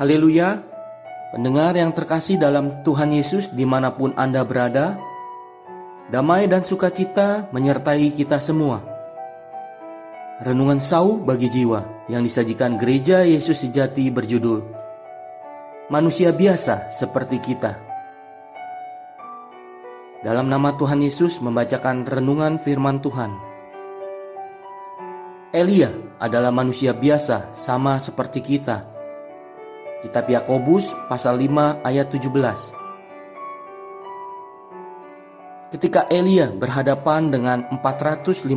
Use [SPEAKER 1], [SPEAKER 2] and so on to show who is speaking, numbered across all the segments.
[SPEAKER 1] Haleluya, pendengar yang terkasih dalam Tuhan Yesus di mana pun Anda berada, damai dan sukacita menyertai kita semua. Renungan sau bagi jiwa yang disajikan gereja Yesus sejati berjudul Manusia biasa seperti kita. Dalam nama Tuhan Yesus membacakan renungan firman Tuhan. Elia adalah manusia biasa sama seperti kita Kitab Yakobus pasal 5 ayat 17. Ketika Elia berhadapan dengan 450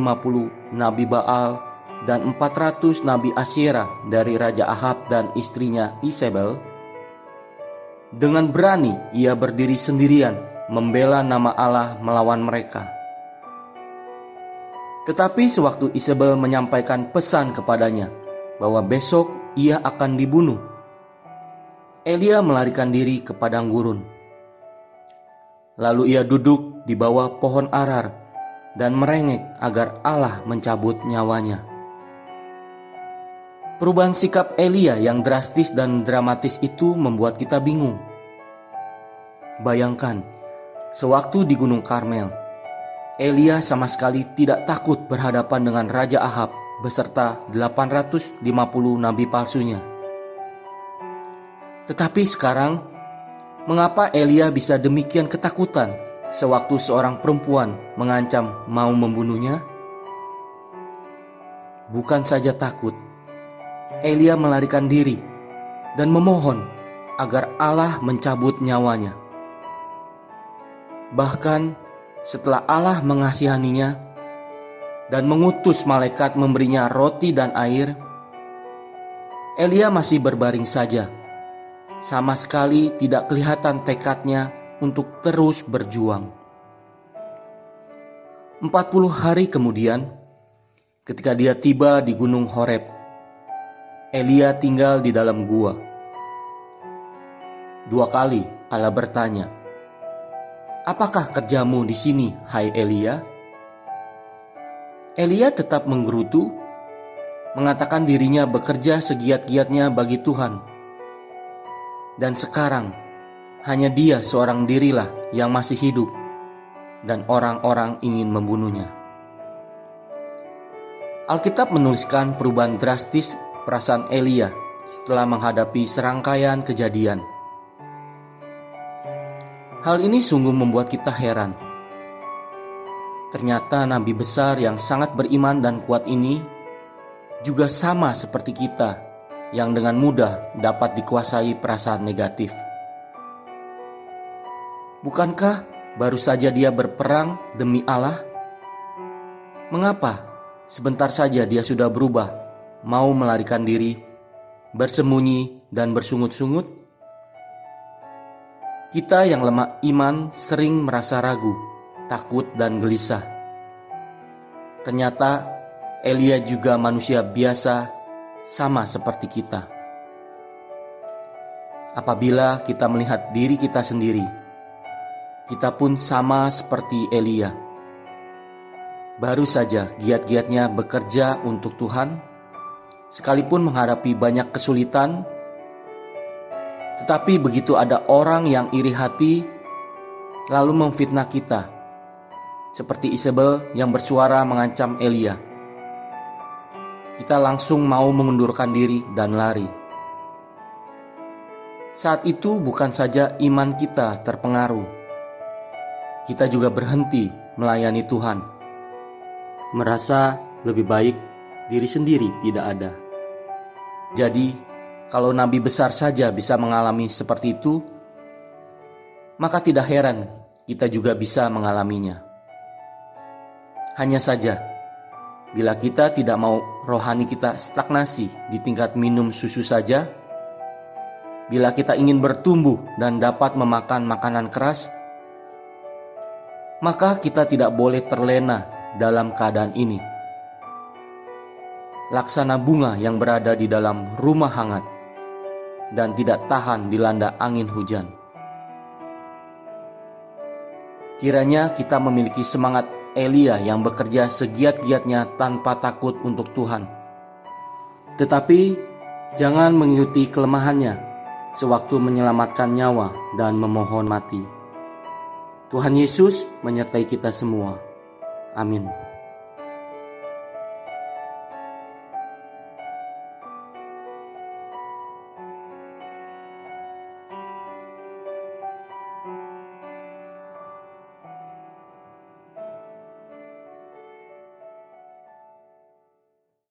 [SPEAKER 1] nabi Baal dan 400 nabi Asyera dari Raja Ahab dan istrinya Isabel, dengan berani ia berdiri sendirian membela nama Allah melawan mereka. Tetapi sewaktu Isabel menyampaikan pesan kepadanya bahwa besok ia akan dibunuh, Elia melarikan diri ke padang gurun. Lalu ia duduk di bawah pohon arar dan merengek agar Allah mencabut nyawanya. Perubahan sikap Elia yang drastis dan dramatis itu membuat kita bingung. Bayangkan, sewaktu di Gunung Karmel, Elia sama sekali tidak takut berhadapan dengan Raja Ahab beserta 850 nabi palsunya. Tetapi sekarang, mengapa Elia bisa demikian ketakutan sewaktu seorang perempuan mengancam mau membunuhnya? Bukan saja takut, Elia melarikan diri dan memohon agar Allah mencabut nyawanya. Bahkan setelah Allah mengasihaninya dan mengutus malaikat memberinya roti dan air, Elia masih berbaring saja sama sekali tidak kelihatan tekadnya untuk terus berjuang. 40 hari kemudian, ketika dia tiba di Gunung Horeb, Elia tinggal di dalam gua. Dua kali Allah bertanya, "Apakah kerjamu di sini, hai Elia?" Elia tetap menggerutu, mengatakan dirinya bekerja segiat-giatnya bagi Tuhan dan sekarang hanya dia seorang dirilah yang masih hidup dan orang-orang ingin membunuhnya. Alkitab menuliskan perubahan drastis perasaan Elia setelah menghadapi serangkaian kejadian. Hal ini sungguh membuat kita heran. Ternyata nabi besar yang sangat beriman dan kuat ini juga sama seperti kita yang dengan mudah dapat dikuasai perasaan negatif. Bukankah baru saja dia berperang demi Allah? Mengapa sebentar saja dia sudah berubah, mau melarikan diri, bersembunyi, dan bersungut-sungut? Kita yang lemah iman sering merasa ragu, takut, dan gelisah. Ternyata Elia juga manusia biasa sama seperti kita. Apabila kita melihat diri kita sendiri, kita pun sama seperti Elia. Baru saja giat-giatnya bekerja untuk Tuhan, sekalipun menghadapi banyak kesulitan, tetapi begitu ada orang yang iri hati, lalu memfitnah kita, seperti Isabel yang bersuara mengancam Elia kita langsung mau mengundurkan diri dan lari. Saat itu bukan saja iman kita terpengaruh, kita juga berhenti melayani Tuhan. Merasa lebih baik diri sendiri tidak ada. Jadi, kalau nabi besar saja bisa mengalami seperti itu, maka tidak heran kita juga bisa mengalaminya. Hanya saja, Bila kita tidak mau rohani kita stagnasi di tingkat minum susu saja, bila kita ingin bertumbuh dan dapat memakan makanan keras, maka kita tidak boleh terlena dalam keadaan ini. Laksana bunga yang berada di dalam rumah hangat dan tidak tahan dilanda angin hujan. Kiranya kita memiliki semangat Elia yang bekerja segiat-giatnya tanpa takut untuk Tuhan. Tetapi jangan mengikuti kelemahannya sewaktu menyelamatkan nyawa dan memohon mati. Tuhan Yesus menyertai kita semua. Amin.